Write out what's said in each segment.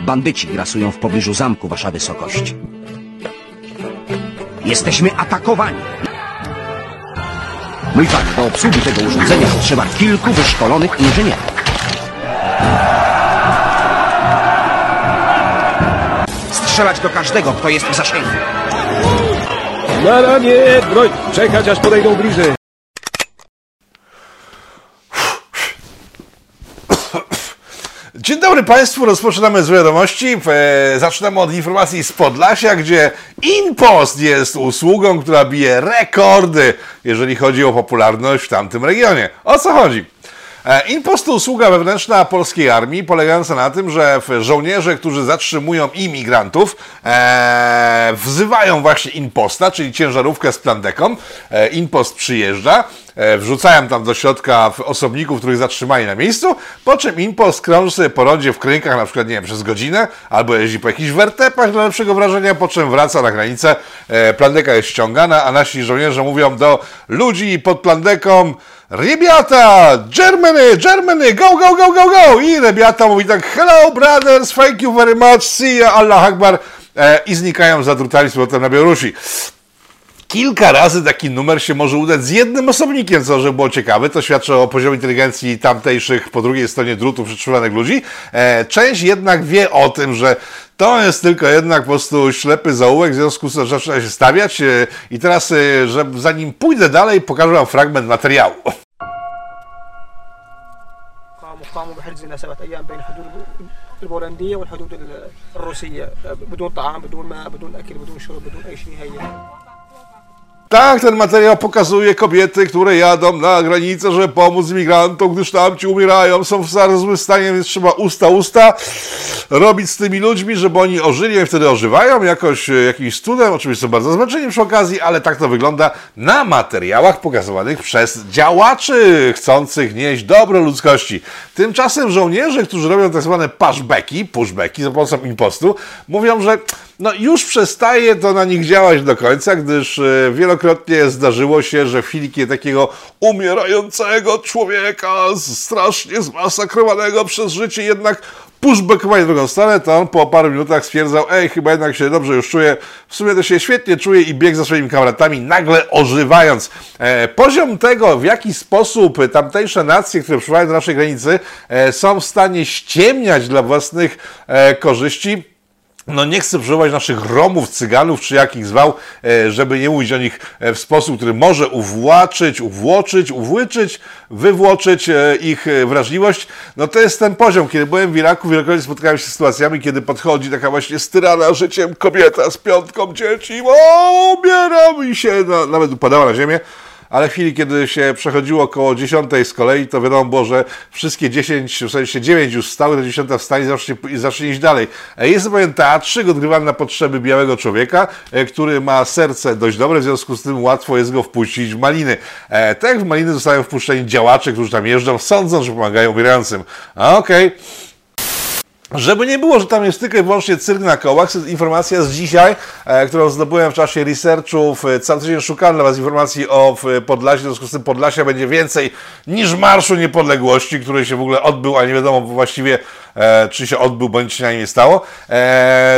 Bandyci grasują w pobliżu zamku, wasza wysokość. Jesteśmy atakowani. Mój panie, do obsługi tego urządzenia potrzeba kilku wyszkolonych inżynierów. Strzelać do każdego, kto jest w zasięgu. Na ramię, broń! Czekać aż podejdą bliżej. Dzień dobry Państwu, rozpoczynamy z wiadomości. E, Zaczynamy od informacji z Podlasia, gdzie InPost jest usługą, która bije rekordy, jeżeli chodzi o popularność w tamtym regionie. O co chodzi? E, InPost to usługa wewnętrzna polskiej armii, polegająca na tym, że żołnierze, którzy zatrzymują imigrantów, e, wzywają właśnie InPosta, czyli ciężarówkę z plandeką. E, InPost przyjeżdża, wrzucają tam do środka osobników, których zatrzymali na miejscu, po czym InPost krąży sobie po rondzie w krynkach, na przykład, nie wiem, przez godzinę, albo jeździ po jakichś wertepach dla lepszego wrażenia, po czym wraca na granicę, e, plandeka jest ściągana, a nasi żołnierze mówią do ludzi pod plandeką, Rebiata, Germany, Germany, go, go, go, go, go! I Rebiata mówi tak, hello brothers, thank you very much, see ya, Allah Akbar e, i znikają za drutami z powrotem na Białorusi Kilka razy taki numer się może udać z jednym osobnikiem, co żeby było ciekawe. To świadczy o poziomie inteligencji tamtejszych po drugiej stronie drutu przytrzymanych ludzi. E, część jednak wie o tym, że to jest tylko jednak po prostu ślepy zaułek, w związku z tym zaczyna się stawiać. E, I teraz, e, że zanim pójdę dalej, pokażę Wam fragment materiału. قاموا قاموا بحجز لنا سبعة أيام بين الحدود البولندية والحدود الروسية بدون طعام بدون ماء بدون أكل بدون شرب بدون أي شيء نهائيا tak, ten materiał pokazuje kobiety, które jadą na granicę, żeby pomóc imigrantom, gdyż tamci umierają, są w bardzo stanie, więc trzeba usta usta robić z tymi ludźmi, żeby oni ożyli, i wtedy ożywają jakoś, e, jakimś cudem, oczywiście są bardzo zmęczeni przy okazji, ale tak to wygląda na materiałach pokazywanych przez działaczy chcących nieść dobro ludzkości. Tymczasem żołnierze, którzy robią tak zwane pushbacki, pushbacki za pomocą impostu, mówią, że no już przestaje to na nich działać do końca, gdyż e, wielokrotnie zdarzyło się, że w chwili kiedy takiego umierającego człowieka, strasznie zmasakrowanego przez życie, jednak pushbackowali w drugą stronę, to on po paru minutach stwierdzał, ej, chyba jednak się dobrze już czuję, w sumie to się świetnie czuję i biegł za swoimi kamratami, nagle ożywając. E, poziom tego, w jaki sposób tamtejsze nacje, które przybywają do naszej granicy, e, są w stanie ściemniać dla własnych e, korzyści, no nie chcę przywołać naszych Romów, Cyganów, czy jakich zwał, e, żeby nie mówić o nich e, w sposób, który może uwłaczyć, uwłoczyć, uwłyczyć, wywłoczyć e, ich wrażliwość. No to jest ten poziom. Kiedy byłem w Iraku, wielokrotnie spotkałem się z sytuacjami, kiedy podchodzi taka właśnie styrana życiem kobieta z piątką dzieci, o, umieram i się na, nawet upadała na ziemię. Ale w chwili, kiedy się przechodziło około 10 z kolei, to wiadomo było, że wszystkie 10, w sensie 9 już stały, to 10 wstali i zacznie, zacznie iść dalej. E, Jest pewien teatrzyk odgrywany na potrzeby białego człowieka, e, który ma serce dość dobre, w związku z tym łatwo jest go wpuścić w maliny. E, Tak jak w maliny zostają wpuszczeni działacze, którzy tam jeżdżą, sądząc, że pomagają umierającym. Okej. Żeby nie było, że tam jest tylko i wyłącznie cyrk na kołach, informacja z dzisiaj, e, którą zdobyłem w czasie researchów, e, cały tydzień szukałem dla Was informacji o Podlasie, w związku z tym Podlasia będzie więcej niż Marszu Niepodległości, który się w ogóle odbył, a nie wiadomo właściwie, e, czy się odbył, bądź się nie stało.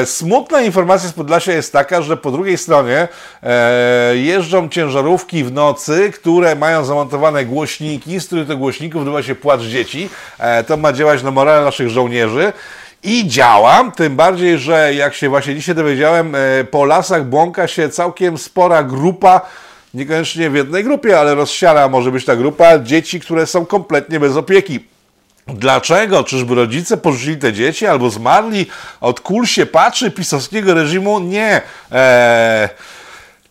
Smutna informacja z Podlasia jest taka, że po drugiej stronie jeżdżą ciężarówki w nocy, które mają zamontowane głośniki, z których to głośników odbywa się płacz dzieci. To ma działać na morale naszych żołnierzy. I działa, tym bardziej, że jak się właśnie dzisiaj dowiedziałem, e, po lasach błąka się całkiem spora grupa, niekoniecznie w jednej grupie, ale rozsiana może być ta grupa dzieci, które są kompletnie bez opieki. Dlaczego? Czyżby rodzice porzucili te dzieci albo zmarli od kul się patrzy pisowskiego reżimu? Nie. Eee,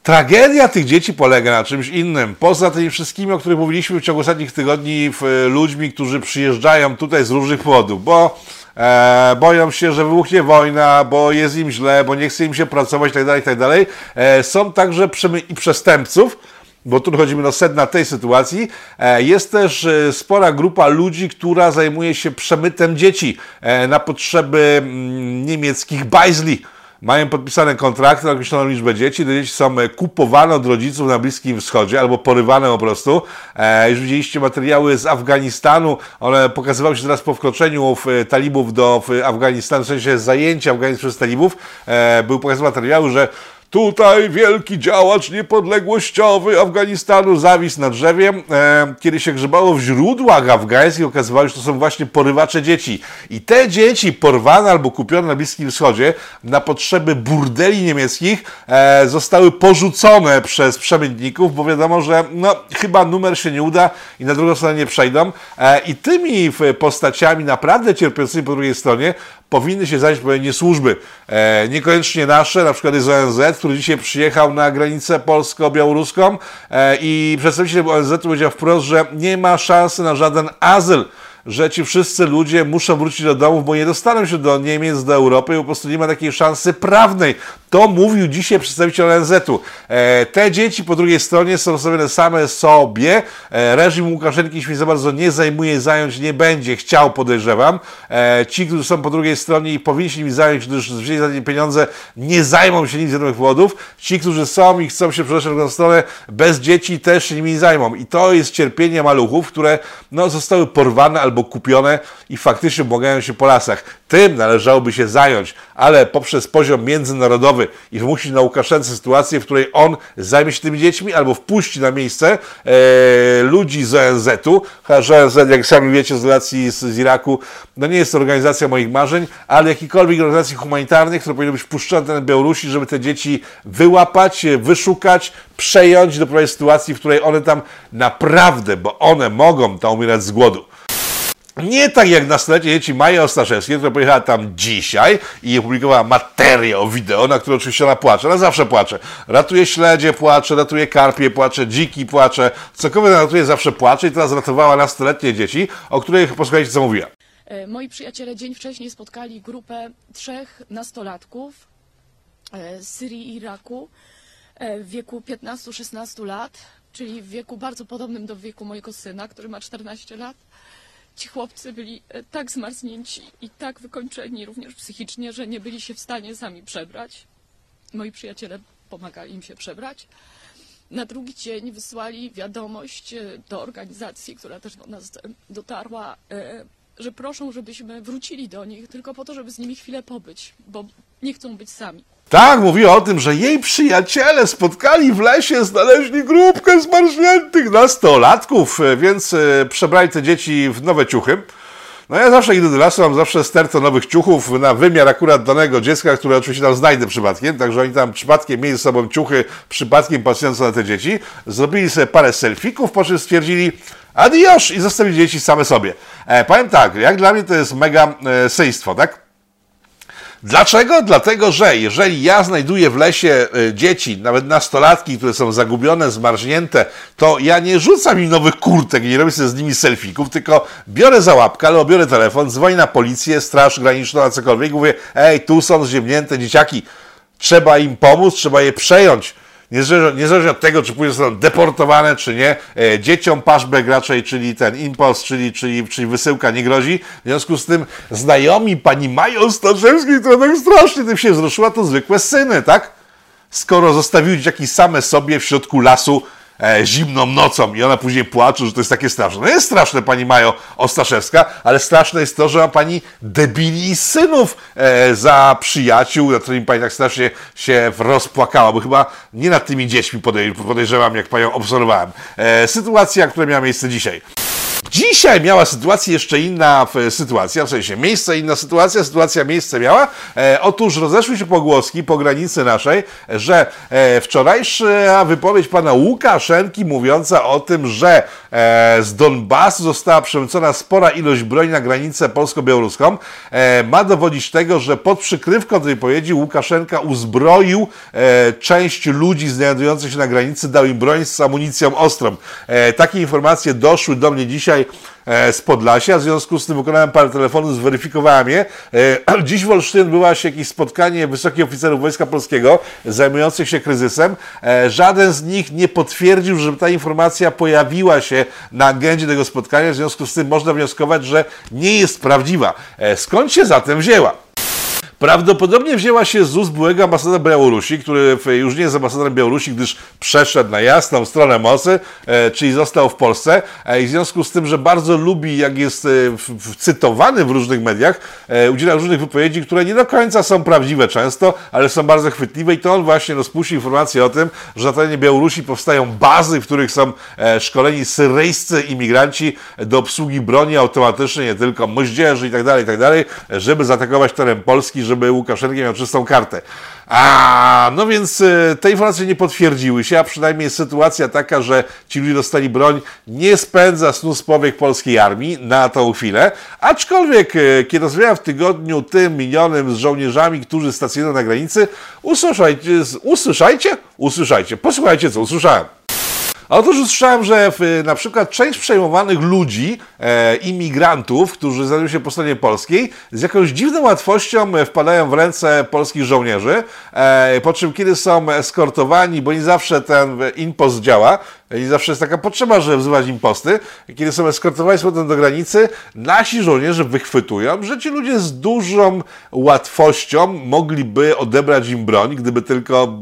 Tragedia tych dzieci polega na czymś innym. Poza tymi wszystkimi, o których mówiliśmy w ciągu ostatnich tygodni, w, ludźmi, którzy przyjeżdżają tutaj z różnych powodów, bo e, boją się, że wybuchnie wojna, bo jest im źle, bo nie chce im się pracować itd., itd. E, są także przemy- i przestępców, bo tu dochodzimy do sedna tej sytuacji. E, Jest też e, spora grupa ludzi, która zajmuje się przemytem dzieci e, na potrzeby mm, niemieckich bajzli. Mają podpisane kontrakty na określoną liczbę dzieci, te dzieci są e, kupowane od rodziców na Bliskim Wschodzie albo porywane po prostu. E, już widzieliście materiały z Afganistanu, one pokazywały się teraz po wkroczeniu w, e, talibów do w Afganistanu, w sensie zajęcia Afganistanu przez talibów. E, były pokazywane materiały, że Tutaj wielki działacz niepodległościowy Afganistanu zawisł na drzewie. E, kiedy się grzebało w źródłach afgańskich, okazywało się, że to są właśnie porywacze dzieci. I te dzieci porwane albo kupione na Bliskim Wschodzie na potrzeby burdeli niemieckich e, zostały porzucone przez przemytników, bo wiadomo, że no, chyba numer się nie uda i na drugą stronę nie przejdą. E, I tymi postaciami naprawdę cierpiącymi po drugiej stronie powinny się zająć odpowiednie służby. E, niekoniecznie nasze, na przykład jest ONZ, który dzisiaj przyjechał na granicę polsko-białoruską e, i przedstawiciel ONZ powiedział wprost, że nie ma szansy na żaden azyl że ci wszyscy ludzie muszą wrócić do domów, bo nie dostaną się do Niemiec, do Europy i po prostu nie ma takiej szansy prawnej. To mówił dzisiaj przedstawiciel ONZ-u. E, te dzieci po drugiej stronie są zostawione same sobie. E, reżim Łukaszenki się za bardzo nie zajmuje, zająć nie będzie chciał, podejrzewam. E, ci, którzy są po drugiej stronie i powinni się nimi zająć, gdyż wzięli za nie pieniądze, nie zajmą się nimi z wiadomych powodów. Ci, którzy są i chcą się w drugą stronę, bez dzieci też się nimi zajmą. I to jest cierpienie maluchów, które no, zostały porwane albo kupione i faktycznie błagają się po lasach. Tym należałoby się zająć, ale poprzez poziom międzynarodowy i wymusić na Łukaszence sytuację, w której on zajmie się tymi dziećmi albo wpuści na miejsce e, ludzi z ONZ-u, chociaż ONZ, jak sami wiecie z relacji z, z Iraku, no nie jest to organizacja moich marzeń, ale jakikolwiek organizacji humanitarnych, które powinny być wpuszczone na Białorusi, żeby te dzieci wyłapać, wyszukać, przejąć, doprowadzić sytuacji, w której one tam naprawdę, bo one mogą tam umierać z głodu. Nie tak jak nastolacie dzieci Maja Ostaszewskiej, która pojechała tam dzisiaj i opublikowała materiał wideo, na który oczywiście ona płacze. Ona zawsze płacze. Ratuje śledzie, płacze, ratuje karpie, płacze, dziki, płacze. Cokolwiek ratuje, zawsze płacze i teraz ratowała nastoletnie dzieci, o których posłuchajcie, co mówiła. E, moi przyjaciele dzień wcześniej spotkali grupę trzech nastolatków e, z Syrii i Iraku e, w wieku 15-16 lat, czyli w wieku bardzo podobnym do wieku mojego syna, który ma 14 lat. Ci chłopcy byli e, tak zmarznięci i tak wykończeni również psychicznie, że nie byli się w stanie sami przebrać. Moi przyjaciele pomagali im się przebrać. Na drugi dzień wysłali wiadomość e, do organizacji, która też do nas dotarła, e, że proszą, żebyśmy wrócili do nich tylko po to, żeby z nimi chwilę pobyć, bo nie chcą być sami. Tak, mówiła o tym, że jej przyjaciele spotkali w lesie, znaleźli grupkę zmarzniętych nastolatków, e, więc e, przebrali te dzieci w nowe ciuchy. No ja zawsze idę do lasu, mam zawsze sterto nowych ciuchów na wymiar akurat danego dziecka, które oczywiście tam znajdę przypadkiem, także oni tam przypadkiem mieli ze sobą ciuchy, przypadkiem pasujące na te dzieci, zrobili sobie parę selfików, po czym stwierdzili adios i zostawili dzieci same sobie. E, powiem tak, jak dla mnie to jest mega e, sejstwo, tak? Dlaczego? Dlatego, że jeżeli ja znajduję w lesie y, dzieci, nawet nastolatki, które są zagubione, zmarznięte, to ja nie rzucam im nowych kurtek nie robię sobie z nimi selfików, tylko biorę za łapkę, albo biorę telefon, dzwonię na policję, straż graniczną, a cokolwiek mówię, ej, tu są zziemnięte dzieciaki, trzeba im pomóc, trzeba je przejąć niezależnie od tego, czy później zostaną deportowane, czy nie, e, dzieciom paszbek raczej, czyli ten impuls, czyli, czyli, czyli wysyłka nie grozi. W związku z tym znajomi pani Mają Staszewskiej, która tak strasznie tym się wzruszyła, to zwykłe syny, tak? Skoro zostawiły dzieciaki same sobie w środku lasu, e, zimną nocą i ona później płacze, że to jest takie straszne. No jest straszne, pani Majo Ostaszewska, ale straszne jest to, że ma pani debili synów e, za przyjaciół, nad którymi pani tak strasznie się rozpłakała, bo chyba nie nad tymi dziećmi podej podejrzewam, jak panią obserwowałem. E, sytuacja, która miała miejsce dzisiaj. Dzisiaj miała sytuację jeszcze inna sytuacja, w sensie miejsce inna sytuacja, sytuacja miejsce miała. E, otóż rozeszły się pogłoski po granicy naszej, że e, wczorajsza wypowiedź pana Łukaszenki mówiąca o tym, że e, z Donbasu została przemycona spora ilość broni na granicę polsko-białoruską, e, ma dowodzić tego, że pod przykrywką tej wypowiedzi Łukaszenka uzbroił e, część ludzi znajdujących się na granicy, dał im broń z amunicją ostrą. E, takie informacje doszły do mnie dzisiaj E, z Podlasia, w związku z tym wykonałem parę telefonów, zweryfikowałem je. E, dziś w Olsztyn była się jakieś spotkanie wysokich oficerów Wojska Polskiego zajmujących się kryzysem. E, żaden z nich nie potwierdził, że ta informacja pojawiła się na agendzie tego spotkania, w związku z tym można wnioskować, że nie jest prawdziwa. Skąd się zatem wzięła? Prawdopodobnie wzięła się z ust byłego ambasadora Białorusi, który już nie jest ambasadorem Białorusi, gdyż przeszedł na jasną stronę mocy, e, czyli został w Polsce. E, I w związku z tym, że bardzo lubi, jak jest e, cytowany w różnych mediach, udziela różnych wypowiedzi, które nie do końca są prawdziwe często, ale są bardzo chwytliwe i to on właśnie rozpuścił informację o tym, że na terenie Białorusi powstają bazy, w których są szkoleni syryjscy imigranci do obsługi broni automatycznej, nie tylko moździerzy i tak dalej, i tak żeby zaatakować teren Polski, żeby Łukaszenka miał czystą kartę. A, no więc e, te informacje nie potwierdziły się, a przynajmniej sytuacja taka, że ci ludzie dostali broń, nie spędza snu z powiek polskiej armii na tą chwilę, aczkolwiek e, kiedy rozmawiałem w tygodniu tym minionym z żołnierzami, którzy stacjonują na granicy, usłyszajcie, usłyszajcie, usłyszajcie, posłuchajcie co usłyszałem. Otóż usłyszałem, że w, na przykład część przejmowanych ludzi, e, imigrantów, którzy znajdują się po stronie polskiej, z jakąś dziwną łatwością e, wpadają w ręce polskich żołnierzy, e, po czym kiedy są eskortowani, bo nie zawsze ten e, impost działa, i zawsze jest taka potrzeba, żeby wzywać imposty. Kiedy są eskortowani z powrotem do granicy, nasi żołnierze wychwytują, że ci ludzie z dużą łatwością mogliby odebrać im broń, gdyby tylko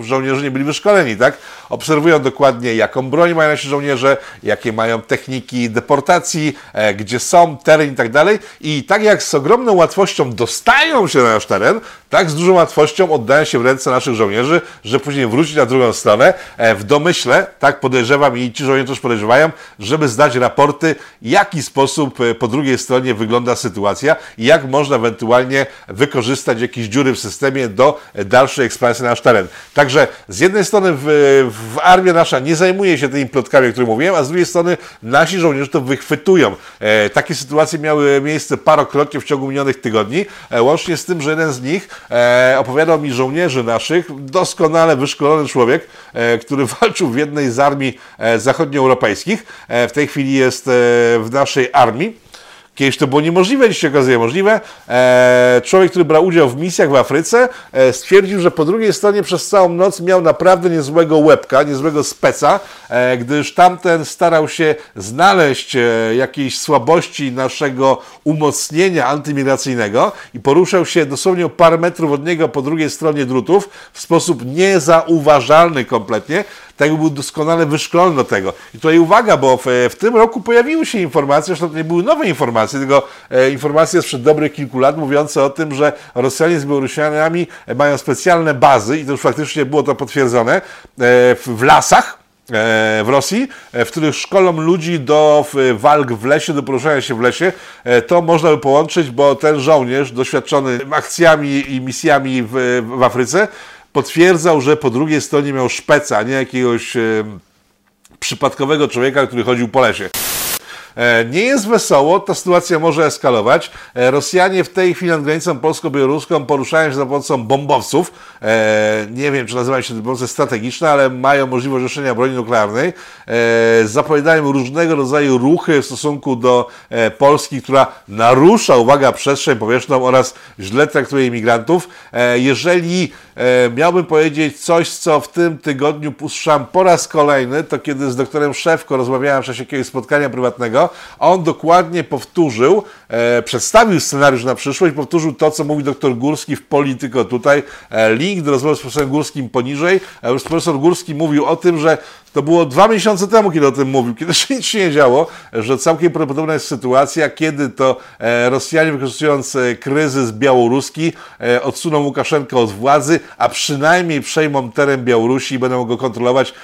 żołnierze nie byli wyszkoleni, tak? Obserwują dokładnie, jaką broń mają nasi żołnierze, jakie mają techniki deportacji, e, gdzie są, teren i tak dalej. I tak jak z ogromną łatwością dostają się na nasz teren, tak z dużą łatwością oddają się w ręce naszych żołnierzy, że później wrócić na drugą stronę e, w domyśle, tak podejrzewam i ci żołnierze też podejrzewają, żeby zdać raporty, w jaki sposób e, po drugiej stronie wygląda sytuacja i jak można ewentualnie wykorzystać jakieś dziury w systemie do e, dalszej ekspansji na nasz teren. Także z jednej strony w, w armia nasza nie zajmuje się tymi plotkami, o których mówiłem, a z drugiej strony nasi żołnierze to wychwytują. E, takie sytuacje miały miejsce parokrotnie w ciągu minionych tygodni, e, łącznie z tym, że jeden z nich e, opowiadał mi żołnierzy naszych, doskonale wyszkolony człowiek, e, który walczył w jednej z armii e, zachodnioeuropejskich. E, w tej chwili jest e, w naszej armii. Kiedyś to było niemożliwe, dziś się okazuje możliwe. Człowiek, który brał udział w misjach w Afryce, stwierdził, że po drugiej stronie przez całą noc miał naprawdę niezłego łebka, niezłego speca, gdyż tamten starał się znaleźć jakieś słabości naszego umocnienia antymigracyjnego i poruszał się dosłownie o parę metrów od niego po drugiej stronie drutów w sposób niezauważalny kompletnie, tak był doskonale wyszkolony do tego. I tutaj uwaga, bo w, w tym roku pojawiły się informacje, zresztą to nie były nowe informacje, tylko e, informacje sprzed dobrych kilku lat mówiące o tym, że Rosjanie z Białorusinami mają specjalne bazy i to już faktycznie było to potwierdzone e, w, w lasach, e, w Rosji, e, w których szkolą ludzi do walk w lesie, do poruszania się w lesie, e, to można by połączyć, bo ten żołnierz doświadczony akcjami i misjami w, w Afryce potwierdzał, że po drugiej stronie miał szpeca, nie jakiegoś przypadkowego człowieka, który chodził po lesie. E, Nie jest wesoło, ta sytuacja może eskalować. E, Rosjanie w tej chwili nad granicą polsko-białoruską poruszają się za pomocą bombowców. E, Nie wiem, czy nazywają się bombowce strategiczne, ale mają możliwość noszenia broni nuklearnej. Zapowiadają różnego rodzaju ruchy w stosunku do Polski, która narusza, uwaga, przestrzeń powietrzną oraz źle traktuje imigrantów. Jeżeli miałbym powiedzieć coś, co w tym tygodniu usłyszałem po raz kolejny, to kiedy z doktorem Szewko rozmawiałem w czasie jakiegoś spotkania prywatnego, on dokładnie powtórzył, e, przedstawił scenariusz na przyszłość, powtórzył to, co mówi doktor Górski w Polityko tutaj. E, link do rozmowy z profesorem Górskim poniżej. E, profesor Górski mówił o tym, że to było dwa miesiące temu, kiedy o tym mówił, kiedy się nic nie działo, że całkiem prawdopodobna jest sytuacja, kiedy to e, Rosjanie wykorzystując e, kryzys białoruski e, odsuną Łukaszenkę od władzy, a przynajmniej przejmą teren Białorusi i będą go kontrolować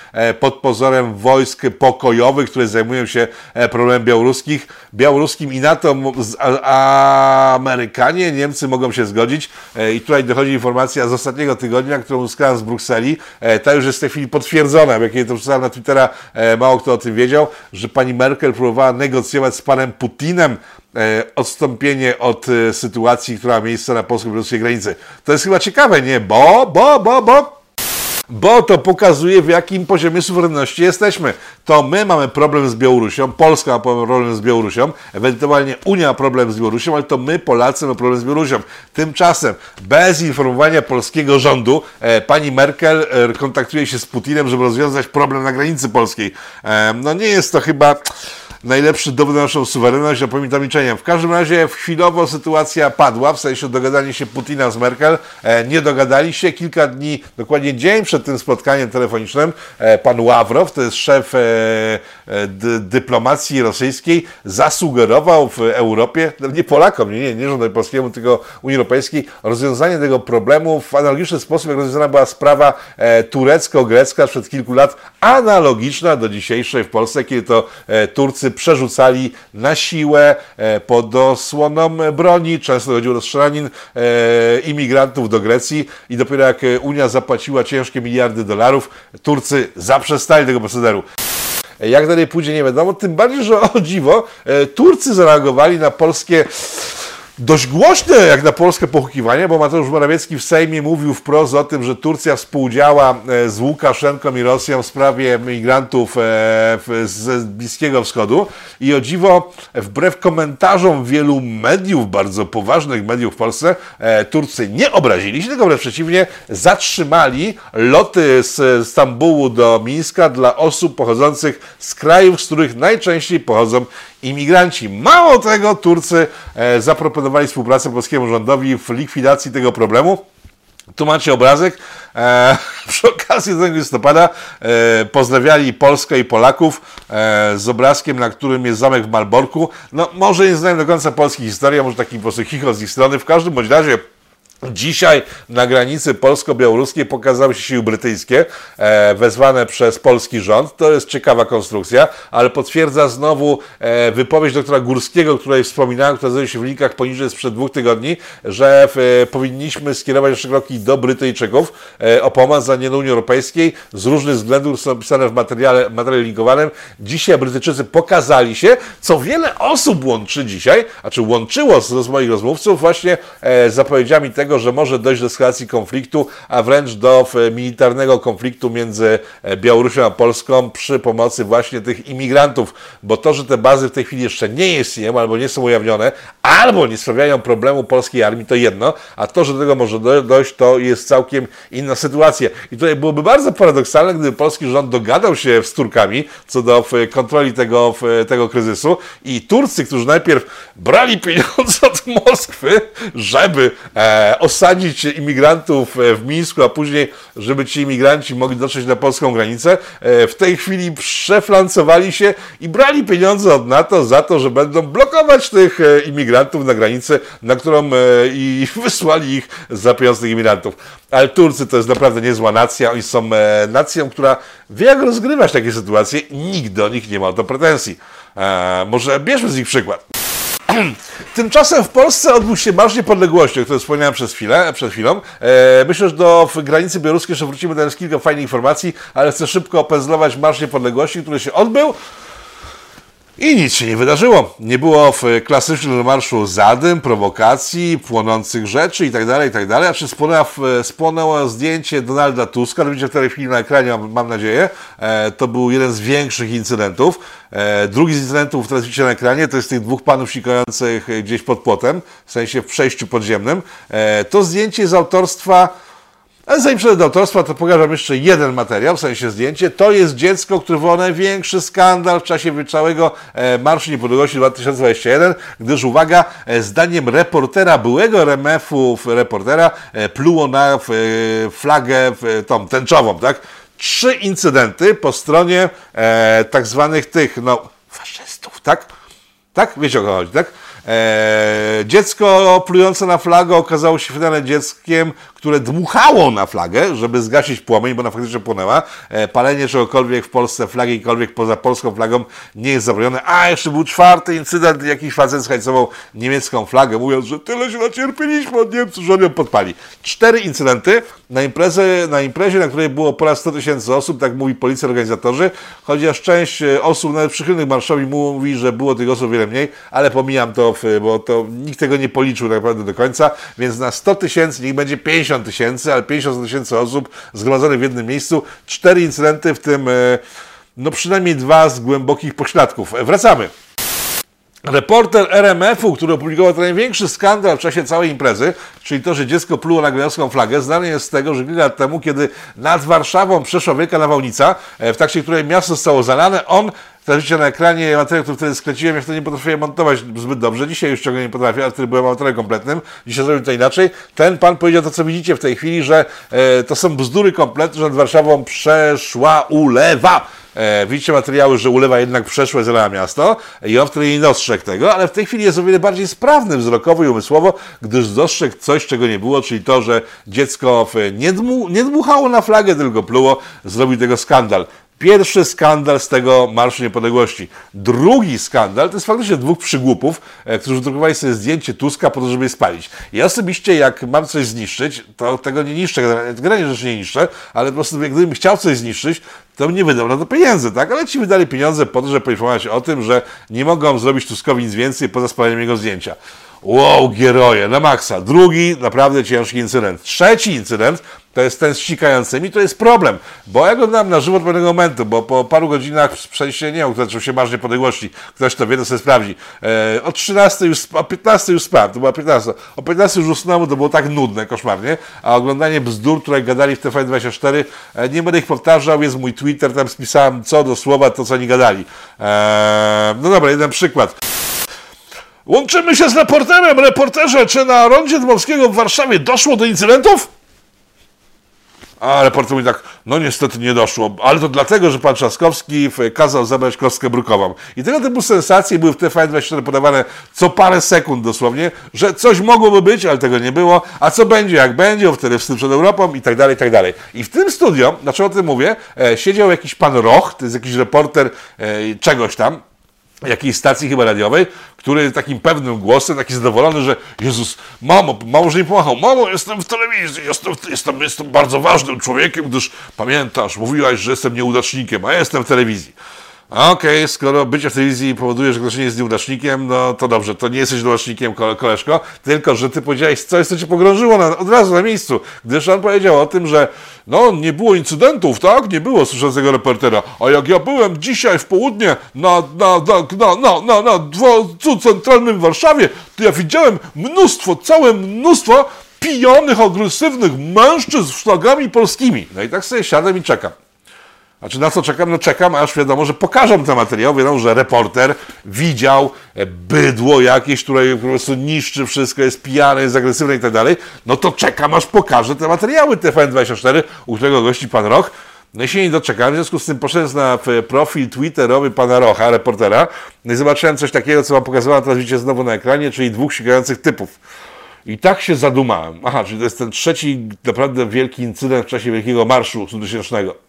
pod pozorem wojsk pokojowych, które zajmują się problemem białoruskich, białoruskim i na to mo- z- a, a Amerykanie, Niemcy mogą się zgodzić. I tutaj dochodzi informacja z ostatniego tygodnia, którą uzyskałem z Brukseli, ta już jest w tej chwili potwierdzona, bo jak jej to na Twittera, e, mało kto o tym wiedział, że pani Merkel próbowała negocjować z panem Putinem e, odstąpienie od e, sytuacji, która ma miejsce na polsko-białoruskiej granicy. To jest chyba ciekawe, nie? Bo, bo, bo, bo bo to pokazuje, w jakim poziomie suwerenności jesteśmy. To my mamy problem z Białorusią, Polska ma problem z Białorusią, ewentualnie Unia ma problem z Białorusią, ale to my, Polacy, mamy problem z Białorusią. Tymczasem, bez informowania polskiego rządu, e, pani Merkel e, kontaktuje się z Putinem, żeby rozwiązać problem na granicy polskiej. E, no nie jest to chyba najlepszy dowód na naszą suwerenność, a pamiętam milczeniem. W każdym razie chwilowo sytuacja padła, w sensie dogadanie się Putina z Merkel. E, nie dogadali się. Kilka dni, dokładnie dzień przed tym spotkaniem telefonicznym, e, pan Ławrow, to jest szef e, dy, dyplomacji rosyjskiej, zasugerował w Europie, no nie Polakom, nie, nie, nie rządowi polskiemu, tylko Unii Europejskiej, rozwiązanie tego problemu w analogiczny sposób, jak rozwiązana była sprawa turecko-grecka sprzed kilku lat, analogiczna do dzisiejszej w Polsce, kiedy to Turcy przerzucali na siłę e, pod osłoną broni, często chodziło do strzelanin e, imigrantów do Grecji i dopiero jak e, Unia zapłaciła ciężkie miliardy dolarów, Turcy zaprzestali tego procederu. Jak dalej pójdzie, nie wiadomo. Tym bardziej, że o dziwo, Turcy zareagowali na polskie dość głośne jak na polskie pochukiwanie, bo Mateusz Morawiecki w Sejmie mówił wprost o tym, że Turcja współdziała e, z Łukaszenką i Rosją w sprawie migrantów e, z Bliskiego Wschodu. I o dziwo, wbrew komentarzom wielu mediów, bardzo poważnych mediów w Polsce, e, Turcy nie obrazili się, tylko wręcz przeciwnie, zatrzymali loty z Stambułu do Mińska dla osób pochodzących z krajów, z których najczęściej pochodzą imigranci. Mało tego, Turcy e, zaproponowali współpracę polskiemu rządowi w likwidacji tego problemu. Tu macie obrazek. E, przy okazji 1 listopada e, pozdrawiali Polskę i Polaków e, z obrazkiem, na którym jest zamek w Malborku. No, może nie znają do końca polskiej historii, a może taki po prostu chichot z ich strony. W każdym bądź razie Dzisiaj na granicy polsko-białoruskiej pokazały się siły brytyjskie, e, wezwane przez polski rząd. To jest ciekawa konstrukcja, ale potwierdza znowu e, wypowiedź doktora Górskiego, której wspominałem, która znajduje się w linkach poniżej sprzed dwóch tygodni, że e, powinniśmy skierować nasze kroki do Brytyjczyków e, o pomoc za nie do Unii Europejskiej z różnych względów, są opisane w materiale, materiale linkowanym. Dzisiaj Brytyjczycy pokazali się, co wiele osób łączy dzisiaj, a czy łączyło z, z moich rozmówców właśnie e, zapowiedziami tego, że może dojść do eskalacji konfliktu, a wręcz do e, militarnego konfliktu między e, Białorusią a Polską przy pomocy właśnie tych imigrantów, bo to, że te bazy w tej chwili jeszcze nie istnieją albo nie są ujawnione, albo nie sprawiają problemu polskiej armii, to jedno, a to, że do tego może do- dojść, to jest całkiem inna sytuacja. I tutaj byłoby bardzo paradoksalne, gdyby polski rząd dogadał się z Turkami co do e, kontroli tego, tego kryzysu i Turcy, którzy najpierw brali pieniądze od Moskwy, żeby e, osadzić imigrantów e, w Mińsku, a później, żeby ci imigranci mogli dotrzeć na polską granicę, e, w tej chwili przeflancowali się i brali pieniądze od NATO za to, że będą blokować tych e, imigrantów na granicy, na którą i wysłali ich za pieniądze tych imigrantów. Ale Turcy to jest naprawdę niezła nacja. Oni są nacją, która wie jak rozgrywać takie sytuacje i nikt do nich nie ma o to pretensji. E, może bierzmy z nich przykład. Tymczasem w Polsce odbył się Marsz Niepodległości, o którym wspomniałem przez chwilę, przed chwilą. E, myślę, że do granicy białoruskiej jeszcze wrócimy, jest kilka fajnych informacji, ale chcę szybko opędzlować Marsz Niepodległości, który się odbył. I nic się nie wydarzyło. Nie było w klasycznym marszu zadym, prowokacji, płonących rzeczy itd., itd. A czy spłonęło, zdjęcie Donalda Tuska, to widzicie w tej chwili na ekranie, mam, mam nadzieję. E, to był jeden z większych incydentów. E, drugi z incydentów, teraz widzicie na ekranie, to jest tych dwóch panów sikających gdzieś pod płotem, w sensie w przejściu podziemnym. E, to zdjęcie z autorstwa ale zanim przejdę do autorstwa, to pokażę jeszcze jeden materiał, w sensie zdjęcie. To jest dziecko, które wywołało największy skandal w czasie całego e, Marszu Niepodległości 2021, gdyż uwaga, e, zdaniem reportera, byłego RMF-u reportera, e, pluło na flagę tą tęczową, tak? Trzy incydenty po stronie e, tak zwanych tych, no, faszystów, tak? Tak? Wiecie o co chodzi, tak? Dziecko plujące na flagę okazało się finalnie dzieckiem, które dmuchało na flagę, żeby zgasić płomień, bo ona faktycznie płonęła. E, palenie czegokolwiek w Polsce, flagi jakikolwiek poza polską flagą nie jest zabronione. A, jeszcze był czwarty incydent, jakiś facet zhajcował niemiecką flagę, mówiąc, że tyle się nacierpieliśmy od Niemców, że on ją podpali. Cztery incydenty na, imprezę, na imprezie, na której było ponad 100 tysięcy osób, tak mówi policja, organizatorzy, chociaż część e, osób, nawet przychylnych marszowi, mówi, że było tych osób wiele mniej, ale pomijam to, bo to nikt tego nie policzył tak naprawdę do końca, więc na 100 tysięcy, niech będzie 50 tysięcy, ale 50 tysięcy osób zgromadzonych w jednym miejscu, cztery incydenty, w tym e, no przynajmniej dwa z głębokich pośladków. Wracamy. Reporter RMF-u, który opublikował ten największy skandal w czasie całej imprezy, czyli to, że dziecko pluło na grenowską flagę, znany jest z tego, że kilka lat temu, kiedy nad Warszawą przeszła wielka nawałnica, e, w trakcie której miasto zostało zalane, on Traficie na ekranie materiał, który wtedy skręciłem, ja wtedy nie potrafiłem montować zbyt dobrze. Dzisiaj już ciągle nie potrafię, ale wtedy byłem autorem kompletnym. Dzisiaj zrobię to inaczej. Ten pan powiedział to, co widzicie w tej chwili, że e, to są bzdury kompletne, że nad Warszawą przeszła ulewa. E, widzicie materiały, że ulewa jednak przeszła zalała miasto i on wtedy nie dostrzegł tego, ale w tej chwili jest o wiele bardziej sprawny wzrokowo i umysłowo, gdyż dostrzegł coś, czego nie było, czyli to, że dziecko nie, dmu, nie dmuchało na flagę, tylko pluło, zrobił tego skandal. Pierwszy skandal z tego Marszu Niepodległości. Drugi skandal to jest faktycznie dwóch przygłupów, e, którzy drukowali sobie zdjęcie Tuska po to, żeby je spalić. Ja osobiście, jak mam coś zniszczyć, to tego nie niszczę, generalnie rzeczy nie niszczę, ale po prostu gdybym chciał coś zniszczyć, to nie wydał na to pieniędzy, tak? Ale ci wydali pieniądze po to, żeby poinformować o tym, że nie mogą zrobić Tuskowi nic więcej poza spaleniem jego zdjęcia. Wow, gieroje, na maksa. Drugi, naprawdę ciężki incydent. Trzeci incydent to jest ten z ścikającymi, to jest problem, bo ja go dam na żywo od pewnego momentu, bo po paru godzinach przejście, nie wiem, zaczął się Marsz Niepodległości, ktoś to wie, to sobie sprawdzi. E, o 13 już, o 15 już spałem, to była 15. O 15 już usnąłem, to było tak nudne, koszmarnie, a oglądanie bzdur, które gadali w TVN24, e, nie będę ich powtarzał, jest mój Twitter, tam spisałem co do słowa to, co oni gadali. E, no dobra, jeden przykład. Łączymy się z reporterem. Reporterze, czy na rondzie Dmowskiego w Warszawie doszło do incydentów? A reporter mówi tak, no niestety nie doszło, ale to dlatego, że pan Trzaskowski kazał zabrać kostkę brukową. I tego typu sensacje były w TVN24 podawane co parę sekund dosłownie, że coś mogłoby być, ale tego nie było, a co będzie, jak będzie, wtedy wstyd przed Europą i tak dalej, i tak dalej. I w tym studio, dlaczego o tym mówię, e, siedział jakiś pan Roch, to jest jakiś reporter e, czegoś tam, jakiejś stacji chyba radiowej, który takim pewnym głosem, taki zadowolony, że Jezus, mamo, mamo, że nie pomachał, mamo, jestem w telewizji, jestem, jestem, jestem bardzo ważnym człowiekiem, gdyż pamiętasz, mówiłaś, że jestem nieudacznikiem, a ja jestem w telewizji. Okej, okay, skoro bycie w telewizji powoduje, że ktoś nie jest nieudacznikiem, no to dobrze, to nie jesteś nieudacznikiem, koleżko, tylko, że ty powiedziałeś coś, co cię pogrążyło na, od razu na miejscu, gdyż on powiedział o tym, że no, nie było incydentów, tak? Nie było słyszącego reportera. A jak ja byłem dzisiaj w południe na, na, na, na, na, na, dworcu centralnym w Warszawie, to ja widziałem mnóstwo, całe mnóstwo pijanych, agresywnych mężczyzn z flagami polskimi. No i tak sobie siadam i czekam. Znaczy na co czekam? No czekam, aż wiadomo, że pokażą ten materiał. Wiadomo, że reporter widział bydło jakieś, które po prostu niszczy wszystko, jest pijane, jest agresywne i tak dalej. No to czekam, aż pokaże te materiały TVN24, u którego gości pan Roch. No i się nie doczekałem, w związku z tym poszedłem na profil twitterowy pana Rocha, reportera, no i zobaczyłem coś takiego, co wam pokazywałem, teraz widzicie znowu na ekranie, czyli dwóch sikających typów. I tak się zadumałem. Aha, czyli to jest ten trzeci naprawdę wielki incydent w czasie Wielkiego Marszu Stutysięcznego.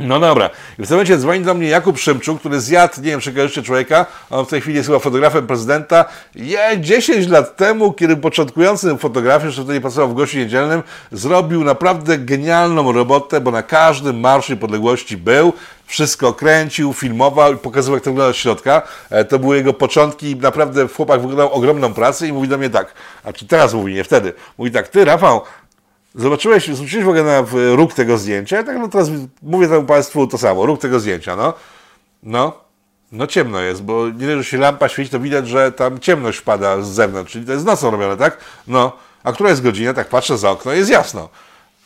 No dobra. I w tym momencie dzwoni do mnie Jakub Szymczuk, który zjadł, nie wiem, czy kojarzycie człowieka, on w tej chwili jest chyba fotografem prezydenta. Ja 10 lat temu, kiedy początkującym fotografie, jeszcze wtedy pracował w Gościu Niedzielnym, zrobił naprawdę genialną robotę, bo na każdym Marszu Niepodległości był, wszystko kręcił, filmował i pokazywał, jak to wygląda od środka. E, to były jego początki i naprawdę chłopak wykonał ogromną pracę i mówi do mnie tak, a czy teraz mówi, nie wtedy, mówi tak, ty Rafał, Zobaczyłeś, zwróciłeś uwagę na róg tego zdjęcia? Ja tak no teraz mówię temu Państwu to samo, róg tego zdjęcia, no. No, no ciemno jest, bo nie że się lampa świeci, to widać, że tam ciemność pada z zewnątrz, czyli to jest nocą robione, tak? No, a która jest godzina? Tak patrzę za okno, jest jasno.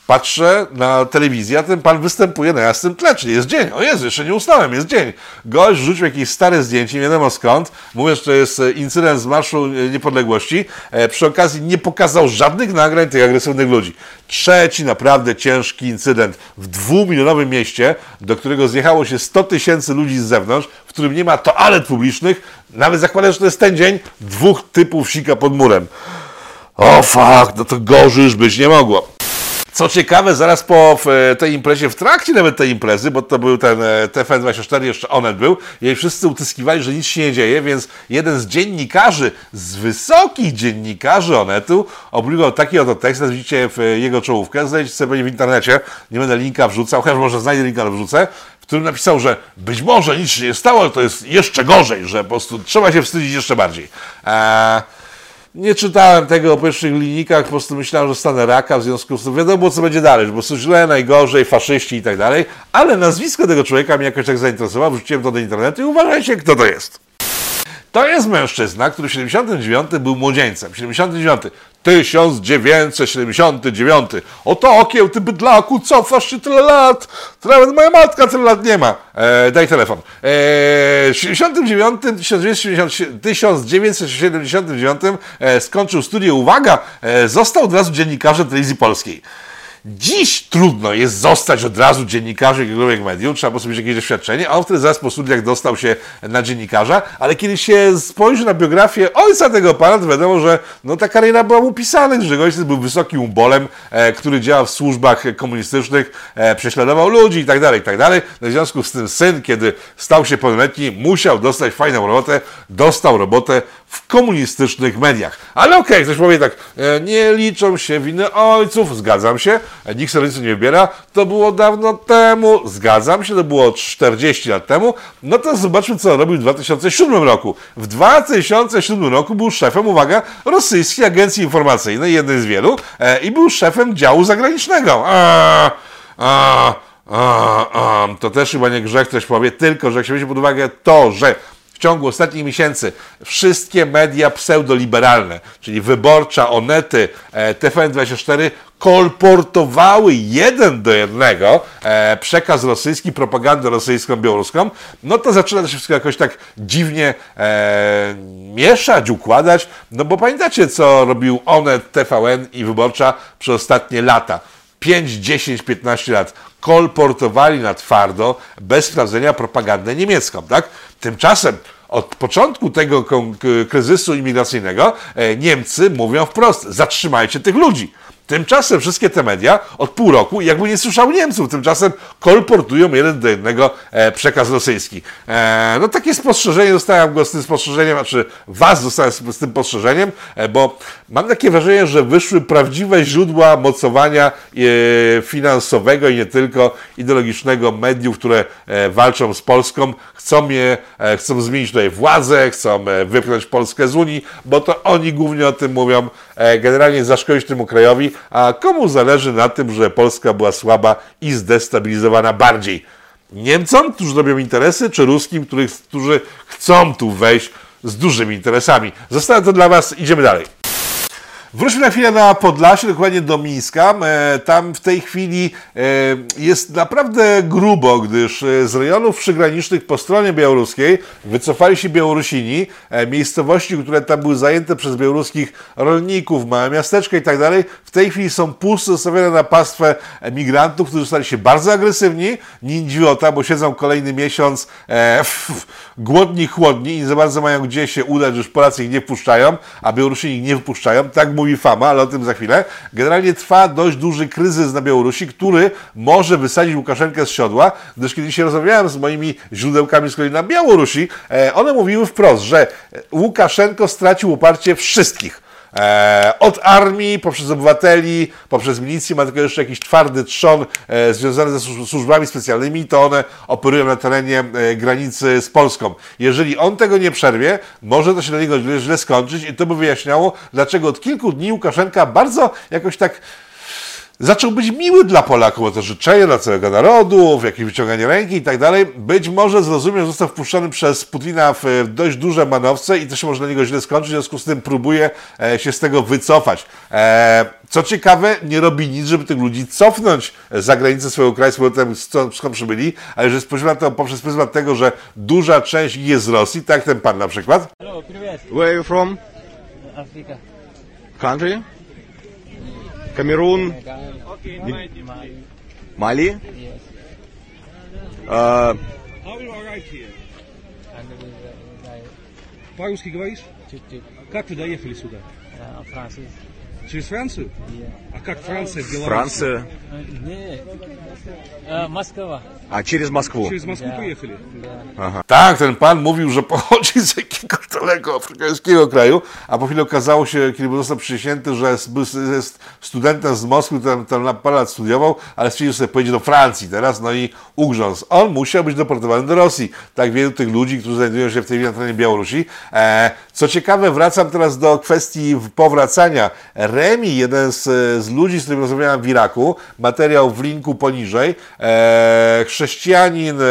Patrzę na telewizję, a ten pan występuje na jasnym tle, czyli jest dzień. O Jezu, jeszcze nie usnąłem, jest dzień. Gość rzucił jakieś stare zdjęcie, nie wiadomo skąd. Mówię, że to jest e, incydent z Marszu Niepodległości. E, przy okazji nie pokazał żadnych nagrań tych agresywnych ludzi. Trzeci naprawdę ciężki incydent w dwumilionowym mieście, do którego zjechało się 100 tysięcy ludzi z zewnątrz, w którym nie ma toalet publicznych. Nawet zakładam, że to jest ten dzień, dwóch typów sika pod murem. O fuck, no to gorzej już być nie mogło. Co ciekawe, zaraz po tej imprezie, w trakcie nawet tej imprezy, bo to był ten e, TFN24, jeszcze Onet był, i wszyscy utyskiwali, że nic się nie dzieje, więc jeden z dziennikarzy, z wysokich dziennikarzy Onetu, obligował taki oto tekst, widzicie w jego czołówkę, znajdziecie sobie w internecie, nie będę linka wrzucał, chociaż może znajdę linka, ale wrzucę, w którym napisał, że być może nic się nie stało, to jest jeszcze gorzej, że po prostu trzeba się wstydzić jeszcze bardziej. Eee, nie czytałem tego o pierwszych linijkach, po prostu myślałem, że stanę raka, w związku z tym wiadomo, co będzie dalej, po prostu źle, najgorzej, faszyści i tak dalej, ale nazwisko tego człowieka mnie jakoś tak zainteresowało, wrzuciłem to do internetu i uważajcie, kto to jest. To jest mężczyzna, który w 79 był młodzieńcem. 79 1979. Oto okieł, ty bydlaku, cofasz się tyle lat. Nawet moja matka tyle lat nie ma. E, daj telefon. E, w 79, 1970 1979 e, skończył studia, uwaga, e, został od razu dziennikarzem telewizji polskiej. Dziś trudno jest zostać od razu dziennikarzem jakiegokolwiek medium, trzeba sobie jakieś doświadczenie, a on wtedy zaraz po studiach dostał się na dziennikarza, ale kiedy się spojrzy na biografię ojca tego pana, to wiadomo, że no, ta kariera była mu pisana, że ojciec był wysokim umbolem, e, który działał w służbach komunistycznych, e, prześladował ludzi i tak dalej, i tak. No, w związku z tym syn, kiedy stał się pełnoletni, musiał dostać fajną robotę, dostał robotę w komunistycznych mediach. Ale okej, ktoś powie tak, e, nie liczą się winy ojców, zgadzam się, e, nikt rodziców nie wybiera, to było dawno temu, zgadzam się, to było 40 lat temu, no to zobaczmy, co robił w 2007 roku. W 2007 roku był szefem, uwaga, rosyjskiej agencji informacyjnej, jednej z wielu, e, i był szefem działu zagranicznego. A, a, a, to też chyba nie grzech, ktoś powie, tylko że jak się weźmie pod uwagę to, że w ciągu ostatnich miesięcy wszystkie media pseudoliberalne, czyli Wyborcza, Onety, e, TVN24, kolportowały jeden do jednego e, przekaz rosyjski, propagandę rosyjską, białoruską, no to zaczyna to się wszystko jakoś tak dziwnie e, mieszać, układać, no bo pamiętacie, co robił Onet, TVN i Wyborcza przez ostatnie lata. 5, 10, 15 lat kolportowali na twardo, bez sprawdzenia propagandę niemiecką, tak? Tymczasem od początku tego kryzysu imigracyjnego e, Niemcy mówią wprost, zatrzymajcie tych ludzi. Tymczasem wszystkie te media od pół roku jakby nie słyszały Niemców, tymczasem kolportują jeden do jednego e, przekaz rosyjski. E, no takie spostrzeżenie, dostałem go z tym spostrzeżeniem, znaczy was dostałem z, tym spostrzeżeniem, e, bo mam takie wrażenie, że wyszły prawdziwe źródła mocowania finansowego i nie tylko ideologicznego mediów, które walczą z Polską, chcą je, chcą zmienić tutaj władzę, chcą wypchnąć Polskę z Unii, bo to oni głównie o tym mówią, generalnie zaszkodzić temu krajowi, a komu zależy na tym, że Polska była słaba i zdestabilizowana bardziej? Niemcom, którzy robią interesy, czy Ruskim, których, którzy chcą tu wejść z dużymi interesami? Zostawiam to dla Was, idziemy dalej. Wróćmy na chwilę na Podlasie, dokładnie do Mińska. E, tam w tej chwili e, jest naprawdę grubo, gdyż e, z rejonów przygranicznych po stronie białoruskiej wycofali się Białorusini. Miejscowości, które tam były zajęte przez białoruskich rolników, małe miasteczka i tak dalej, w tej chwili są puste, zostawione na pastwę migrantów, którzy stali się bardzo agresywni. Nindziota, bo siedzą kolejny miesiąc głodni, chłodni i nie za bardzo mają gdzie się udać, już Polacy ich nie wpuszczają, a Białorusini ich nie wpuszczają. Tak mówi Fama, ale o tym za chwilę. Generalnie trwa dość duży kryzys na Białorusi, który może wysadzić Łukaszenkę z siodła, gdyż kiedy się rozmawiałem z moimi źródełkami z kolei na Białorusi, e, one mówiły wprost, że Łukaszenko stracił uparcie wszystkich E, od armii, poprzez obywateli, poprzez milicję, ma tylko jeszcze jakiś twardy trzon e, związany ze służbami specjalnymi, to one operują na terenie e, granicy z Polską. Jeżeli on tego nie przerwie, może to się dla niego źle, źle skończyć i to by wyjaśniało, dlaczego od kilku dni Łukaszenka bardzo jakoś tak zaczął być miły dla Polaków, bo to życzenie dla całego narodu, w jakieś wyciąganie ręki i tak dalej. Być może zrozumiał, został wpuszczony przez Putina w dość duże manowce i to się może dla niego źle skończyć, w związku z tym próbuje e, się z tego wycofać. E, co ciekawe, nie robi nic, żeby tych ludzi cofnąć za granicę swojego kraju, z powrotem skąd przybyli, ale że spojrzymy na to poprzez pryzmat tego, że duża część jest z Rosji, tak jak ten pan na przykład. Hello, Where are you from? Africa. Country? We uh, По-русски говоришь? чуть-чуть Как вы доехали сюда? uh, Francis. Через Францию? Yeah. А как Франция в Беларуси? Франция. Uh, нет. Uh, Москва. А через Москву? Через Москву Да. поехали? Да. Tak, ten pan mówił, że pochodzi z jakiegoś daleko afrykańskiego kraju, a po chwili okazało się, kiedy był został przysięty, że jest, był- jest studentem z Moskwy, który tam, tam na parę lat studiował, ale stwierdził sobie, pojedzie do Francji teraz, no i ugrzązł. On musiał być deportowany do Rosji. Tak wielu tych ludzi, którzy znajdują się w tej chwili na terenie Białorusi. E, co ciekawe, wracam teraz do kwestii powracania. Remi, jeden z, z ludzi, z którym rozmawiałem w Iraku, materiał w linku poniżej, e, chrześcijanin e,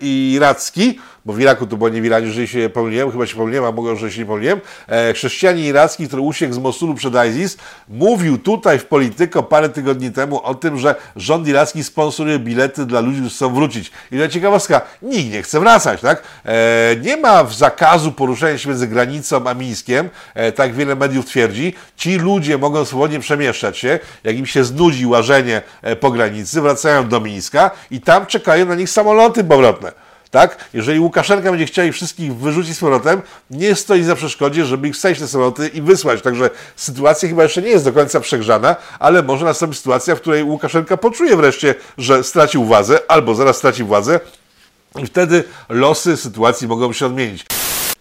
iracki, bo w Iraku to było nie w Iranie, jeżeli się pomyliłem, chyba się pomyliłem, a mogę, że się nie pomyliłem. E, chrześcijanin iracki, który uciekł z Mosulu przed ISIS, mówił tutaj w Polityko parę tygodni temu o tym, że rząd iracki sponsoruje bilety dla ludzi, którzy chcą wrócić. I to ciekawostka, nikt nie chce wracać, tak? E, nie ma zakazu poruszania się między granicą a Mińskiem, e, tak wiele mediów twierdzi. Ci ludzie mogą swobodnie przemieszczać się, jak im się znudzi łażenie e, po granicy, wracają do Mińska i tam czekają na nich samoloty powrotne. Tak? Jeżeli Łukaszenka będzie chciał ich wszystkich wyrzucić z powrotem, nie stoi za przeszkodzie, żeby ich wsadzić na samoloty i wysłać. Także sytuacja chyba jeszcze nie jest do końca przegrzana, ale może nastąpić sytuacja, w której Łukaszenka poczuje wreszcie, że stracił władzę albo zaraz straci władzę i wtedy losy sytuacji mogą się odmienić.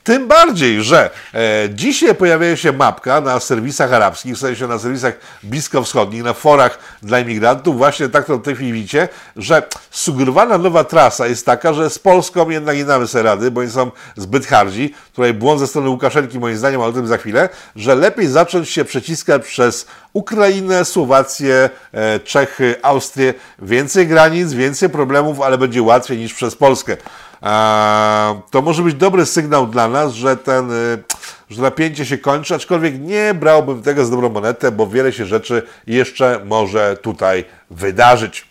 Tym bardziej, że e, dzisiaj pojawia się mapka na serwisach arabskich, w sensie na serwisach bliskowschodnich, na forach dla imigrantów, właśnie tak to w tej chwili widzicie, że sugerowana nowa trasa jest taka, że z Polską jednak nie damy sobie rady, bo oni są zbyt hardzi. Tutaj błąd ze strony Łukaszenki moim zdaniem, ale o tym za chwilę, że lepiej zacząć się przeciskać przez Ukrainę, Słowację, e, Czechy, Austrię. Więcej granic, więcej problemów, ale będzie łatwiej niż przez Polskę. To może być dobry sygnał dla nas, że ten, y, że napięcie się kończy, aczkolwiek nie brałbym tego z dobrą monetę, bo wiele się rzeczy jeszcze może tutaj wydarzyć.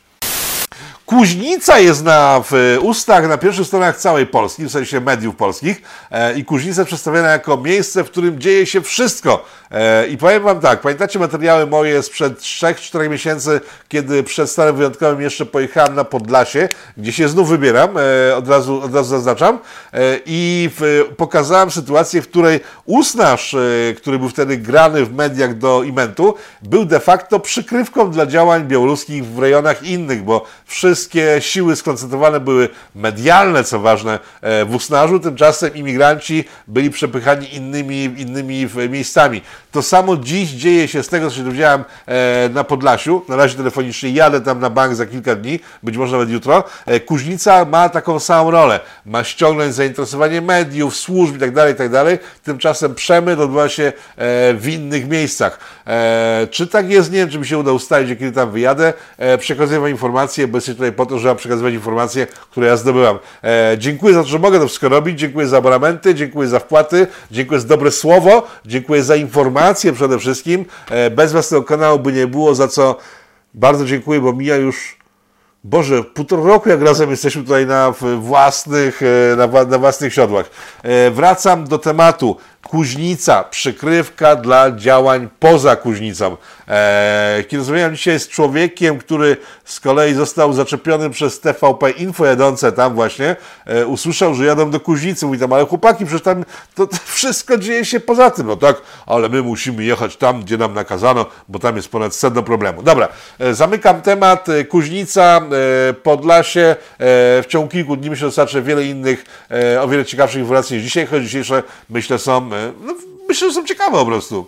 Kuźnica jest na, w ustach, na pierwszych stronach całej Polski, w sensie mediów polskich e, i Kuźnica przedstawiona jako miejsce, w którym dzieje się wszystko. E, I powiem Wam tak, pamiętacie materiały moje sprzed 3-4 miesięcy, kiedy przed stanem wyjątkowym jeszcze pojechałem na Podlasie, gdzie się znów wybieram, e, od, razu, od razu zaznaczam, e, i w, pokazałem sytuację, w której Usnaż, e, który był wtedy grany w mediach do Imentu, był de facto przykrywką dla działań białoruskich w rejonach innych, bo wszyscy wszystkie siły skoncentrowane były medialne, co ważne, e, w Usnarzu, tymczasem imigranci byli przepychani innymi, innymi miejscami. To samo dziś dzieje się z tego, co się dowiedziałem e, na Podlasiu. Na razie telefonicznie jadę tam na bank za kilka dni, być może nawet jutro. E, Kuźnica ma taką samą rolę. Ma ściągnąć zainteresowanie mediów, służb itd., tak itd. Tak tymczasem przemyt odbywa się w innych miejscach. Czy tak jest? Nie wiem, czy mi się uda ustalić, kiedy tam wyjadę. Przekazuję Wam informacje, bo jesteście tutaj po to, żeby przekazywać informacje, które ja zdobyłam. E, dziękuję za to, że mogę to wszystko robić, dziękuję za abonamenty, dziękuję za wpłaty, dziękuję za dobre słowo, dziękuję za informacje przede wszystkim. E, bez Was tego kanału by nie było, za co bardzo dziękuję, bo mija już Boże, półtora roku jak razem jesteśmy tutaj na własnych, e, na, na własnych siodłach. E, wracam do tematu. Kuźnica, przykrywka dla działań poza Kuźnicą. Eee, kiedy rozmawiałem dzisiaj z człowiekiem, który z kolei został zaczepiony przez TVP Info jadące tam właśnie, e, usłyszał, że jadą do Kuźnicy. Mówi tam, ale chłopaki, przecież tam to, to, wszystko dzieje się poza tym. No tak, ale my musimy jechać tam, gdzie nam nakazano, bo tam jest ponad sedno problemu. Dobra, e, zamykam temat. E, Kuźnica, e, Podlasie. E, w ciągu kilku dni myślę, że starczy wiele innych, e, o wiele ciekawszych informacji niż dzisiaj, choć dzisiejsze myślę są no, myślę, że są ciekawe po prostu.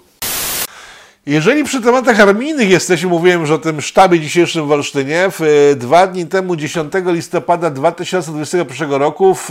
Jeżeli przy tematach armijnych jesteśmy, mówiłem już o tym sztabie dzisiejszym w Olsztynie. W, dwa dni temu, 10 listopada 2021 roku w,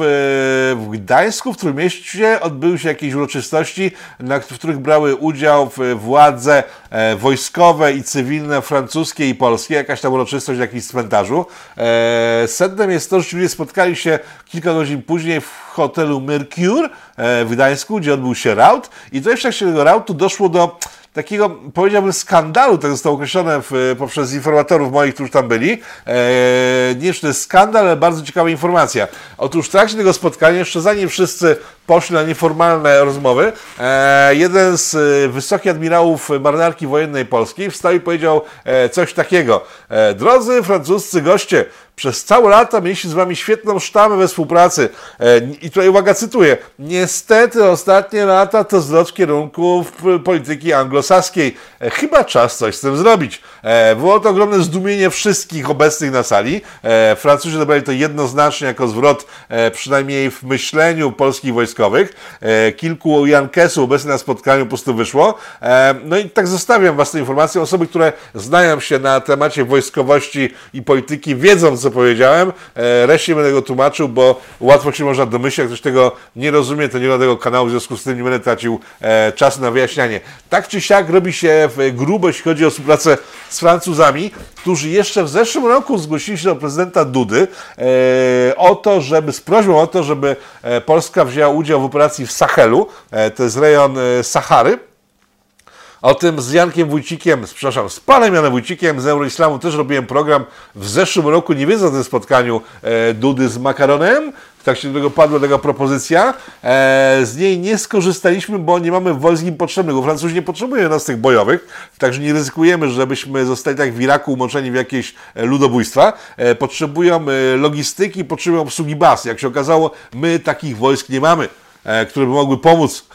w Gdańsku, w Trójmieście odbyły się jakieś uroczystości, na, w których brały udział władze e, wojskowe i cywilne francuskie i polskie, jakaś tam uroczystość w jakimś cmentarzu. E, sednem jest to, że ludzie spotkali się kilka godzin później w hotelu Mercure e, w Gdańsku, gdzie odbył się raut i to jeszcze w tego rautu doszło do takiego, powiedziałbym, skandalu, tak zostało określone w, poprzez informatorów moich, którzy tam byli. E, nie czy to jest skandal, ale bardzo ciekawa informacja. Otóż w trakcie tego spotkania, jeszcze zanim wszyscy poszli na nieformalne rozmowy, e, jeden z e, wysokich admirałów marynarki wojennej polskiej wstał i powiedział e, coś takiego. E, Drodzy francuscy goście, przez całe lata mieliśmy z Wami świetną sztamę we współpracy. E, I tutaj uwaga, cytuję. Niestety ostatnie lata to zwrot w kierunku polityki anglosaskiej. E, chyba czas coś z tym zrobić. E, było to ogromne zdumienie wszystkich obecnych na sali. Francuzi odebrali to jednoznacznie jako zwrot, przynajmniej w myśleniu polskich wojskowych. Kilku Jankesów obecnych na spotkaniu po prostu wyszło. No i tak zostawiam Was tę informację. Osoby, które znają się na temacie wojskowości i polityki, wiedzą, co co powiedziałem. E, reszcie będę go tłumaczył, bo łatwo się można domyślić, jak ktoś tego nie rozumie, to nie ma tego kanału, w związku z tym nie będę tracił e, czasu na wyjaśnianie. Tak czy siak robi się grubo, jeśli chodzi o współpracę z Francuzami, którzy jeszcze w zeszłym roku zgłosili się do prezydenta Dudy e, o to, żeby z prośbą o to, żeby Polska wzięła udział w operacji w Sahelu, to jest rejon Sahary. O tym z Jankiem Wójcikiem, przepraszam, z panem Janem Wójcikiem z Euroislamu też robiłem program w zeszłym roku, nie wiedząc o tym spotkaniu e, Dudy z Makaronem. Się do tego padła taka propozycja. E, z niej nie skorzystaliśmy, bo nie mamy wojsk im potrzebnych, bo Francuzi nie potrzebują nas tych bojowych, także nie ryzykujemy, żebyśmy zostali tak w Iraku umoczeni w jakieś e, ludobójstwa. E, potrzebują e, logistyki, potrzebują obsługi baz. Jak się okazało, my takich wojsk nie mamy, e, które by mogły pomóc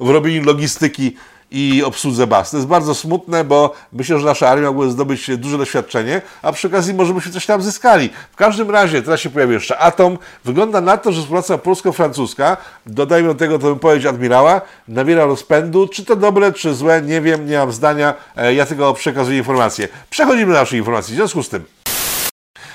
w robieniu logistyki i obsłudze baz. To jest bardzo smutne, bo myślę, że nasza armia mogłaby zdobyć duże doświadczenie, a przy okazji może byśmy coś tam zyskali. W każdym razie, teraz się pojawi jeszcze Atom. Wygląda na to, że współpraca polsko-francuska, dodajmy do tego to wypowiedź admirała, nabiera rozpędu. Czy to dobre, czy złe, nie wiem, nie mam zdania. E, Ja tylko przekazuję informacje. Przechodzimy do naszej informacji. W związku z tym,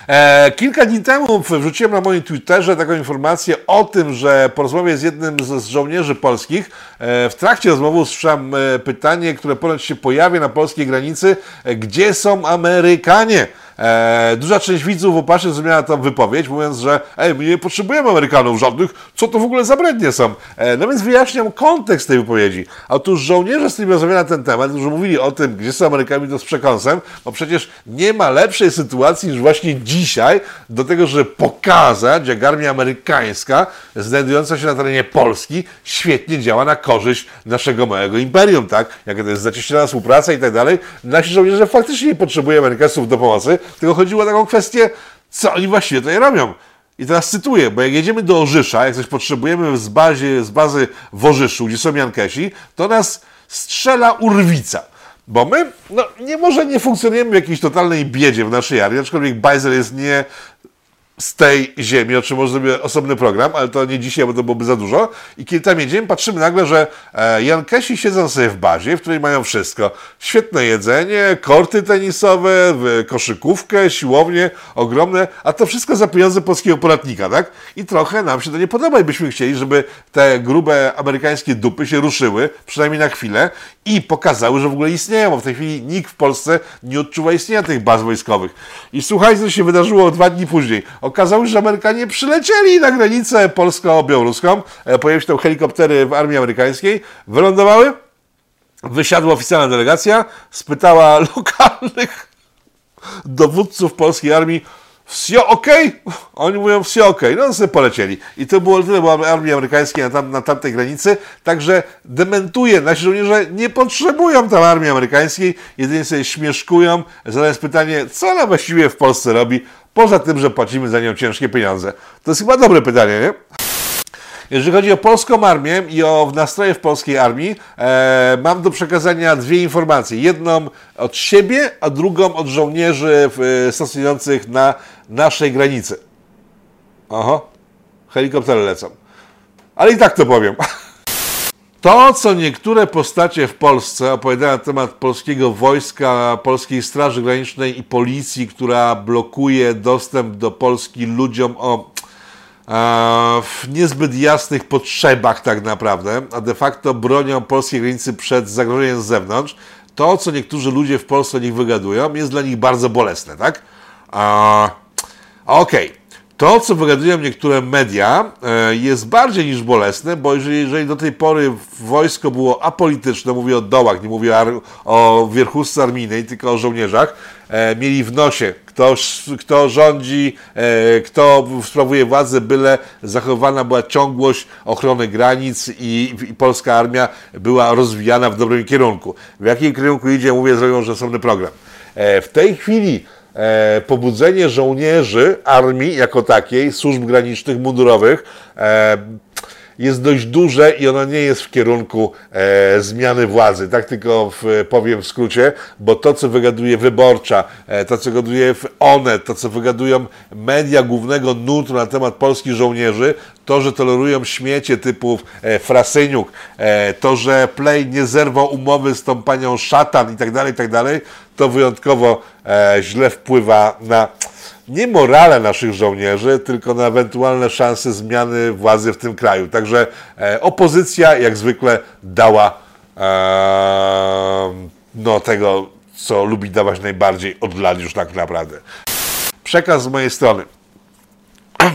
E, kilka dni temu wrzuciłem na moim Twitterze taką informację o tym, że po rozmowie z jednym z, żołnierzy polskich, e, w trakcie rozmowy usłyszałem e, pytanie, które ponoć się pojawia na polskiej granicy, gdzie są Amerykanie? E, duża część widzów upatrznie zrozumiała tą wypowiedź, mówiąc, że ej, my nie potrzebujemy Amerykanów żadnych, co to w ogóle za brednie są. E, no więc wyjaśniam kontekst tej wypowiedzi. Otóż żołnierze, z którymi rozmawiałem na ten temat, którzy mówili o tym, gdzie są Amerykanie, to z przekąsem, bo przecież nie ma lepszej sytuacji niż właśnie dzisiaj do tego, żeby pokazać, jak armia amerykańska, znajdująca się na terenie Polski, świetnie działa na korzyść naszego małego imperium, tak? Jaka to jest zacieśniona współpraca i tak dalej. Nasi żołnierze faktycznie nie potrzebują Amerykanów do pomocy, tylko chodziło o taką kwestię, co oni właściwie tutaj robią. I teraz cytuję, bo jak jedziemy do Orzysza, jak coś potrzebujemy z, bazie, z bazy w Orzyszu, gdzie są Jankesi, to nas strzela urwica. Bo my, no nie może nie funkcjonujemy w jakiejś totalnej biedzie w naszej armii, aczkolwiek Bajzer jest nie z tej ziemi, o czym może osobny program, ale to nie dzisiaj, bo to byłoby za dużo. I kiedy tam jedziemy, patrzymy nagle, że e, Jankesi siedzą sobie w bazie, w której mają wszystko. Świetne jedzenie, korty tenisowe, koszykówkę, siłownie ogromne, a to wszystko za pieniądze polskiego podatnika, tak? I trochę nam się to nie podoba i byśmy chcieli, żeby te grube amerykańskie dupy się ruszyły, przynajmniej na chwilę, i pokazały, że w ogóle istnieją, bo w tej chwili nikt w Polsce nie odczuwa istnienia tych baz wojskowych. I słuchajcie, co się wydarzyło dwa dni później. Okazało się, że Amerykanie przylecieli na granicę polsko-białoruską, e, pojawiły się tam helikoptery w armii amerykańskiej, wylądowały, wysiadła oficjalna delegacja, spytała lokalnych dowódców polskiej armii, wsio ok? Oni mówią wsio ok. No sobie polecieli. I to było tyle było armii amerykańskiej na, tam, na tamtej granicy. Także dementuje, nasi żołnierze nie potrzebują tam armii amerykańskiej, jedynie sobie śmieszkują, zadając pytanie, co ona właściwie w Polsce robi, poza tym, że płacimy za nią ciężkie pieniądze. To jest chyba dobre pytanie, nie? Jeżeli chodzi o polską armię i o nastroje w polskiej armii, e, mam do przekazania dwie informacje. Jedną od siebie, a drugą od żołnierzy e, stacjonujących na naszej granicy. Oho, helikoptery lecą. Ale i tak to powiem. To, co niektóre postacie w Polsce opowiadają na temat polskiego wojska, polskiej Straży Granicznej i policji, która blokuje dostęp do Polski ludziom o e, niezbyt jasnych potrzebach tak naprawdę, a de facto bronią polskiej granicy przed zagrożeniem z zewnątrz, to, co niektórzy ludzie w Polsce o nich wygadują, jest dla nich bardzo bolesne, tak? A, Okej. To, co wygadują niektóre media, e, jest bardziej niż bolesne, bo jeżeli, jeżeli do tej pory wojsko było apolityczne, mówię o dołach, nie mówię o, o wierchówce armijnej, tylko o żołnierzach, e, mieli w nosie, kto, kto rządzi, e, kto sprawuje władzę, byle zachowana była ciągłość ochrony granic i, i polska armia była rozwijana w dobrym kierunku. W jakim kierunku idzie, mówię, zrobią że osobny program. W tej chwili e, pobudzenie żołnierzy armii jako takiej, służb granicznych, mundurowych, e, jest dość duże i ono nie jest w kierunku e, zmiany władzy. Tak tylko w, powiem w skrócie, bo to, co wygaduje Wyborcza, e, to, co wygaduje ONE, to, co wygadują media głównego nurtu na temat polskich żołnierzy, to, że tolerują śmiecie typu e, Frasyniuk, e, to, że Play nie zerwał umowy z tą panią Szatan i tak dalej, i tak dalej, to wyjątkowo e, źle wpływa na nie morale naszych żołnierzy, tylko na ewentualne szanse zmiany władzy w tym kraju. Także e, opozycja jak zwykle dała e, no, tego, co lubi dawać najbardziej od lat już tak naprawdę. Przekaz z mojej strony.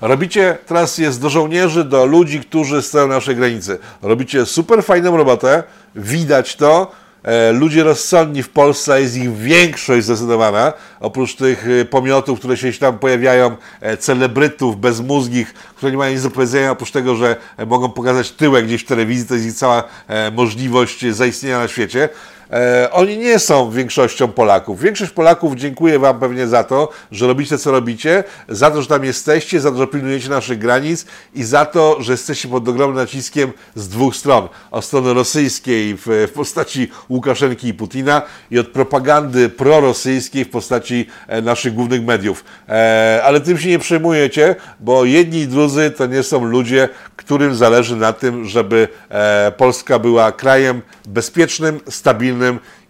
Robicie, teraz jest do żołnierzy, do ludzi, którzy stoją na naszej granicy. Robicie super fajną robotę, widać to. E, Ludzie rozsądni w Polsce, jest ich większość zdecydowana, oprócz tych e, pomiotów, które się tam pojawiają, e, celebrytów bezmózgich, które nie mają nic do powiedzenia, oprócz tego, że mogą pokazać tyłek gdzieś w telewizji, to jest ich cała możliwość zaistnienia na świecie. E, oni nie są większością Polaków. Większość Polaków dziękuję Wam pewnie za to, że robicie co robicie, za to, że tam jesteście, za to, że pilnujecie naszych granic i za to, że jesteście pod ogromnym naciskiem z dwóch stron. Od strony rosyjskiej w, w postaci Łukaszenki i Putina i od propagandy prorosyjskiej w postaci e, naszych głównych mediów. E, ale tym się nie przejmujecie, bo jedni i drudzy to nie są ludzie, którym zależy na tym, żeby e, Polska była krajem bezpiecznym, stabilnym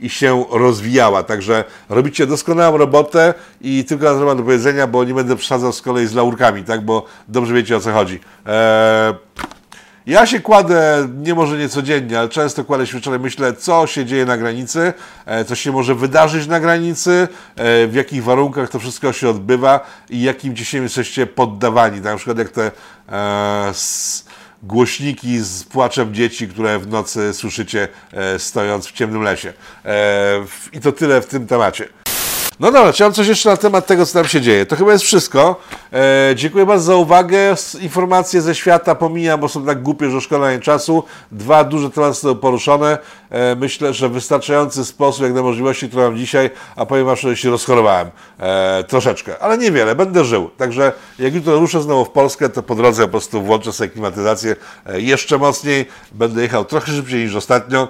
i się rozwijała. Także robicie doskonałą robotę i tylko to mam do powiedzenia, bo nie będę przesadzał z kolei z laurkami, tak? bo dobrze wiecie o co chodzi. E, ja się kładę, nie może nie codziennie, ale często kładę się wieczorem, myślę, co się dzieje na granicy, e, co się może wydarzyć na granicy, e, w jakich warunkach to wszystko się odbywa i jakim dzisiaj jesteście poddawani. Na przykład jak te e, s, głośniki z płaczem dzieci, które w nocy słyszycie e, stojąc w ciemnym lesie. E, I to tyle w tym temacie. No dobra, chciałem coś jeszcze na temat tego, co tam się dzieje. To chyba jest wszystko. E, dziękuję bardzo za uwagę. Informacje ze świata pomijam, bo są tak głupie, że szkoda nie czasu. Dwa duże tematy poruszone. E, myślę, że wystarczający sposób, jak na możliwości, które mam dzisiaj, a powiem wam, że się rozchorowałem. E, troszeczkę, ale niewiele. Będę żył. Także jak jutro ruszę znowu w Polskę, to po drodze po prostu włączę sobie klimatyzację e, jeszcze mocniej. Będę jechał trochę szybciej niż ostatnio.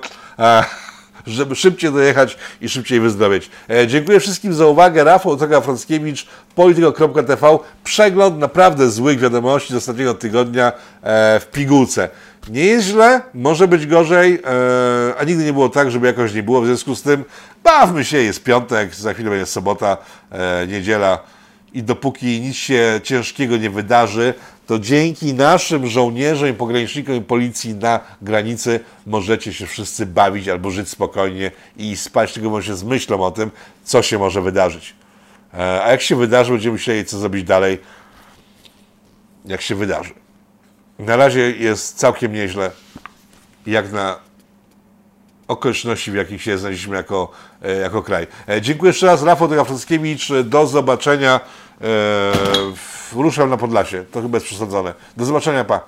Żeby szybciej dojechać i szybciej wyzdrowieć. E, dziękuję wszystkim za uwagę. Rafał Toga Frąckiewicz, polityko.tv. Przegląd naprawdę złych wiadomości z ostatniego tygodnia e, w pigułce. Nie jest źle, może być gorzej, e, a nigdy nie było tak, żeby jakoś nie było. W związku z tym bawmy się, jest piątek, za chwilę będzie sobota, niedziela i dopóki nic się ciężkiego nie wydarzy, to dzięki naszym żołnierzom, i pogranicznikom i policji na granicy możecie się wszyscy bawić albo żyć spokojnie i spać tylko może z myślą o tym, co się może wydarzyć. E, A jak się wydarzy, będziemy myśleli, co zrobić dalej, jak się wydarzy. Na razie jest całkiem nieźle, jak na okoliczności, w jakich się znaleźliśmy jako, e, jako kraj. E, Dziękuję jeszcze raz, Rafał Dogafrockiewicz, do zobaczenia. E, Ruszam na Podlasie, to chyba jest przesadzone. Do zobaczenia, pa.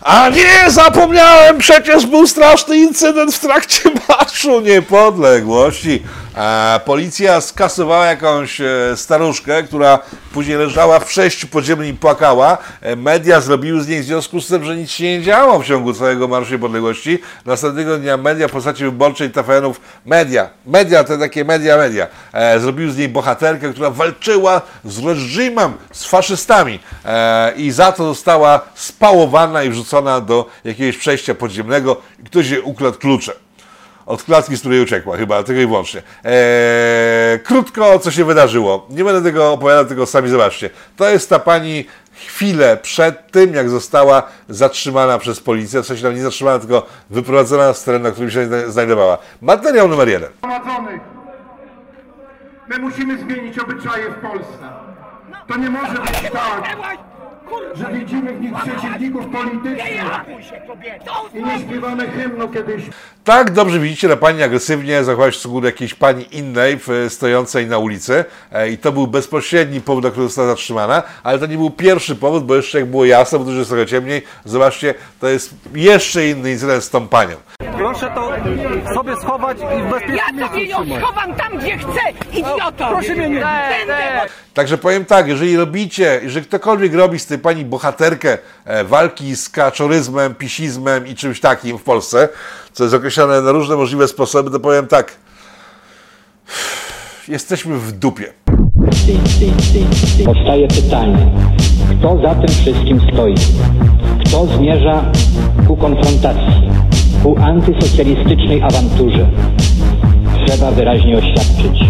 A nie, zapomniałem, przecież był straszny incydent w trakcie Marszu Niepodległości. E, policja skasowała jakąś e, staruszkę, która później leżała w sześciu podziemnym i płakała. E, media zrobiły z niej w związku z tym, że nic się nie działo w ciągu całego Marszu Niepodległości. Następnego dnia media w postaci wyborczej TVN-ów, media, media, te takie media, media, e, zrobiły z niej bohaterkę, która walczyła z reżimem, z faszystami e, i za to została spałowana i wrzucona do jakiegoś przejścia podziemnego i ktoś jej ukradł klucze. Od klatki, z której uciekła, chyba tylko i wyłącznie. Eee, krótko, co się wydarzyło. Nie będę tego opowiadał, tylko sami zobaczcie. To jest ta pani chwilę przed tym, jak została zatrzymana przez policję. W sensie tam nie zatrzymana, tylko wyprowadzona z terenu, na którym się zna- znajdowała. Materiał numer jeden. My musimy zmienić obyczaje w Polsce. To nie może być tak, że widzimy w nich przeciwników politycznych i nie śpiewamy hymnu kiedyś Tak, dobrze widzicie, na pani agresywnie zachowała się w stosunku do jakiejś pani innej, w- stojącej na ulicy. E, I to był bezpośredni powód, dla którego została zatrzymana, ale to nie był pierwszy powód, bo jeszcze jak było jasno, bo już jest trochę ciemniej, zobaczcie, to jest jeszcze inny incydent z tą panią. Proszę to sobie schować i w bezpiecznym Ja sobie miejscu ją trzymać. schowam tam, gdzie chcę, idioto! Proszę mnie nie- Będę Także powiem tak, jeżeli robicie, jeżeli ktokolwiek robi z tej pani bohaterkę e, walki z kaczoryzmem, pisizmem i czymś takim w Polsce, co jest określane na różne możliwe sposoby, to powiem tak, Jesteśmy w dupie. Powstaje pytanie, kto za tym wszystkim stoi? Kto zmierza ku konfrontacji, ku antysocjalistycznej awanturze? Trzeba wyraźnie oświadczyć.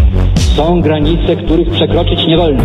Są granice, których przekroczyć nie wolno.